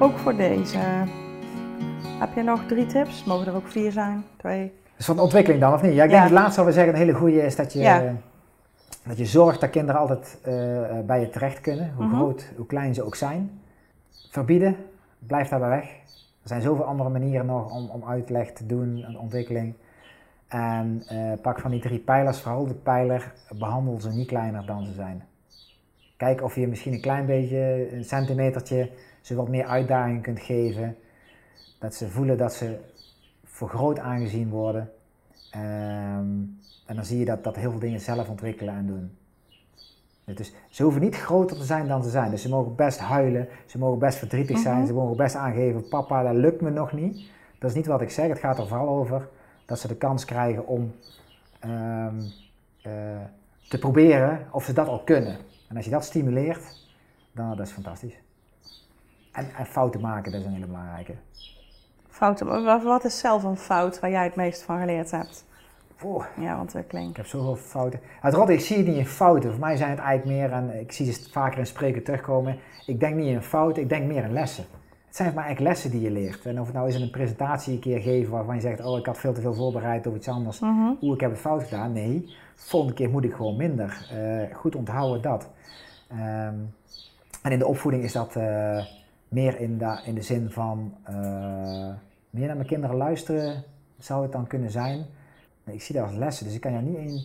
Ook voor deze. Heb je nog drie tips? Mogen er ook vier zijn? Twee? Dus van de ontwikkeling dan, of niet? Ja, ik denk Ja. het laatste wat we zeggen een hele goede is dat je, Ja. dat je zorgt dat kinderen altijd eh, bij je terecht kunnen, hoe Mhm. groot, hoe klein ze ook zijn. Verbieden, blijf daarbij weg. Er zijn zoveel andere manieren nog om, om uitleg te doen, een ontwikkeling. En eh, pak van die drie pijlers, vooral de pijler, behandel ze niet kleiner dan ze zijn. Kijk of je misschien een klein beetje, een centimetertje, ze wat meer uitdaging kunt geven. Dat ze voelen dat ze voor groot aangezien worden. Ehm, en dan zie je dat, dat heel veel dingen zelf ontwikkelen en doen. Dus ze hoeven niet groter te zijn dan ze zijn. Dus ze mogen best huilen, ze mogen best verdrietig zijn, Mhm. ze mogen best aangeven, papa, dat lukt me nog niet. Dat is niet wat ik zeg, het gaat er vooral over dat ze de kans krijgen om ehm, eh, te proberen of ze dat al kunnen. En als je dat stimuleert, dan dat is fantastisch. En, en fouten maken, dat is een hele belangrijke. Fouten. Wat is zelf een fout waar jij het meest van geleerd hebt? Ja, ontwikkeling. Ik heb zoveel fouten. Het rot, ik zie het niet in fouten. Voor mij zijn het eigenlijk meer, en ik zie ze vaker in spreken terugkomen. Ik denk niet in fouten, ik denk meer in lessen. Het zijn mij eigenlijk lessen die je leert. En of het nou is in een presentatie een keer geven waarvan je zegt: Oh, ik had veel te veel voorbereid of iets anders. Mhm. Oeh, ik heb het fout gedaan. Nee, volgende keer moet ik gewoon minder. Eh, goed onthouden dat. Ehm, en in de opvoeding is dat eh, meer in de, in de zin van eh, meer naar mijn kinderen luisteren, zou het dan kunnen zijn. Ik zie dat als lessen, dus ik kan jou niet één.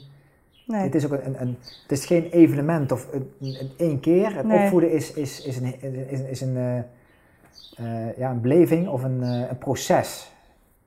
Nee. Het is ook een, een, het is geen evenement of een, een, een één keer. Het Nee. opvoeden is, is, is een, is, is een, eh, ja, een beleving of een, eh, een proces.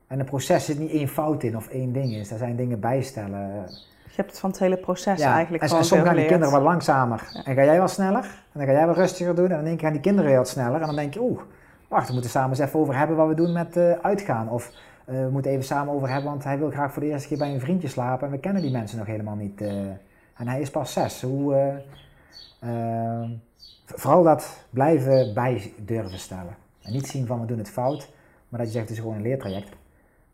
En een proces zit niet één fout in of één ding is. Daar zijn dingen bijstellen. Je hebt het van het hele proces Ja, eigenlijk en, gewoon en soms gaan die kinderen wat langzamer. En ga jij wat sneller. En dan ga jij wat rustiger doen. En dan denk ik, gaan die kinderen weer wat sneller. En dan denk je, oeh, wacht, we moeten samen eens even over hebben wat we doen met eh, uitgaan. Of we moeten even samen over hebben, want hij wil graag voor de eerste keer bij een vriendje slapen. En we kennen die mensen nog helemaal niet. en hij is pas zes. Hoe, vooral dat blijven bij durven stellen. En niet zien van we doen het fout. Maar dat je zegt, het is gewoon een leertraject.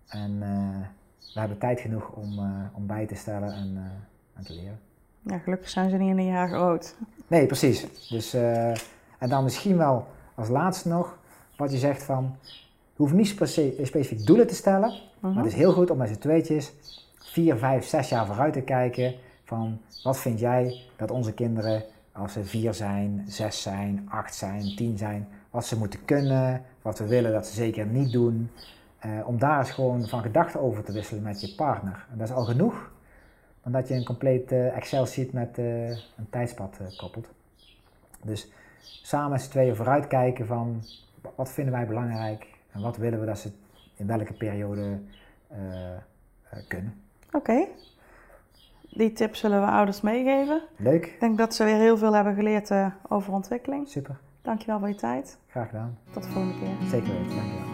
En eh, we hebben tijd genoeg om, eh, om bij te stellen en, eh, en te leren. Ja, gelukkig zijn ze niet in een jaar groot. Nee, precies. Dus, en dan misschien wel als laatste nog, wat je zegt van, je hoeft niet specifiek doelen te stellen, Mhm. maar het is heel goed om met z'n tweetjes vier, vijf, zes jaar vooruit te kijken van, wat vind jij dat onze kinderen, als ze vier zijn, zes zijn, acht zijn, tien zijn, wat ze moeten kunnen, wat we willen dat ze zeker niet doen, eh, om daar eens gewoon van gedachten over te wisselen met je partner. En dat is al genoeg, dan dat je een compleet eh, Excel-sheet met eh, een tijdspad koppelt. Dus samen met z'n tweeën vooruitkijken van wa- wat vinden wij belangrijk en wat willen we dat ze in welke periode kunnen. Oké. Die tips zullen we ouders meegeven. Leuk, Ik denk dat ze weer heel veel hebben geleerd eh, over ontwikkeling. super, Dankjewel voor je tijd. graag gedaan. Tot de volgende keer. Zeker weten, dankjewel.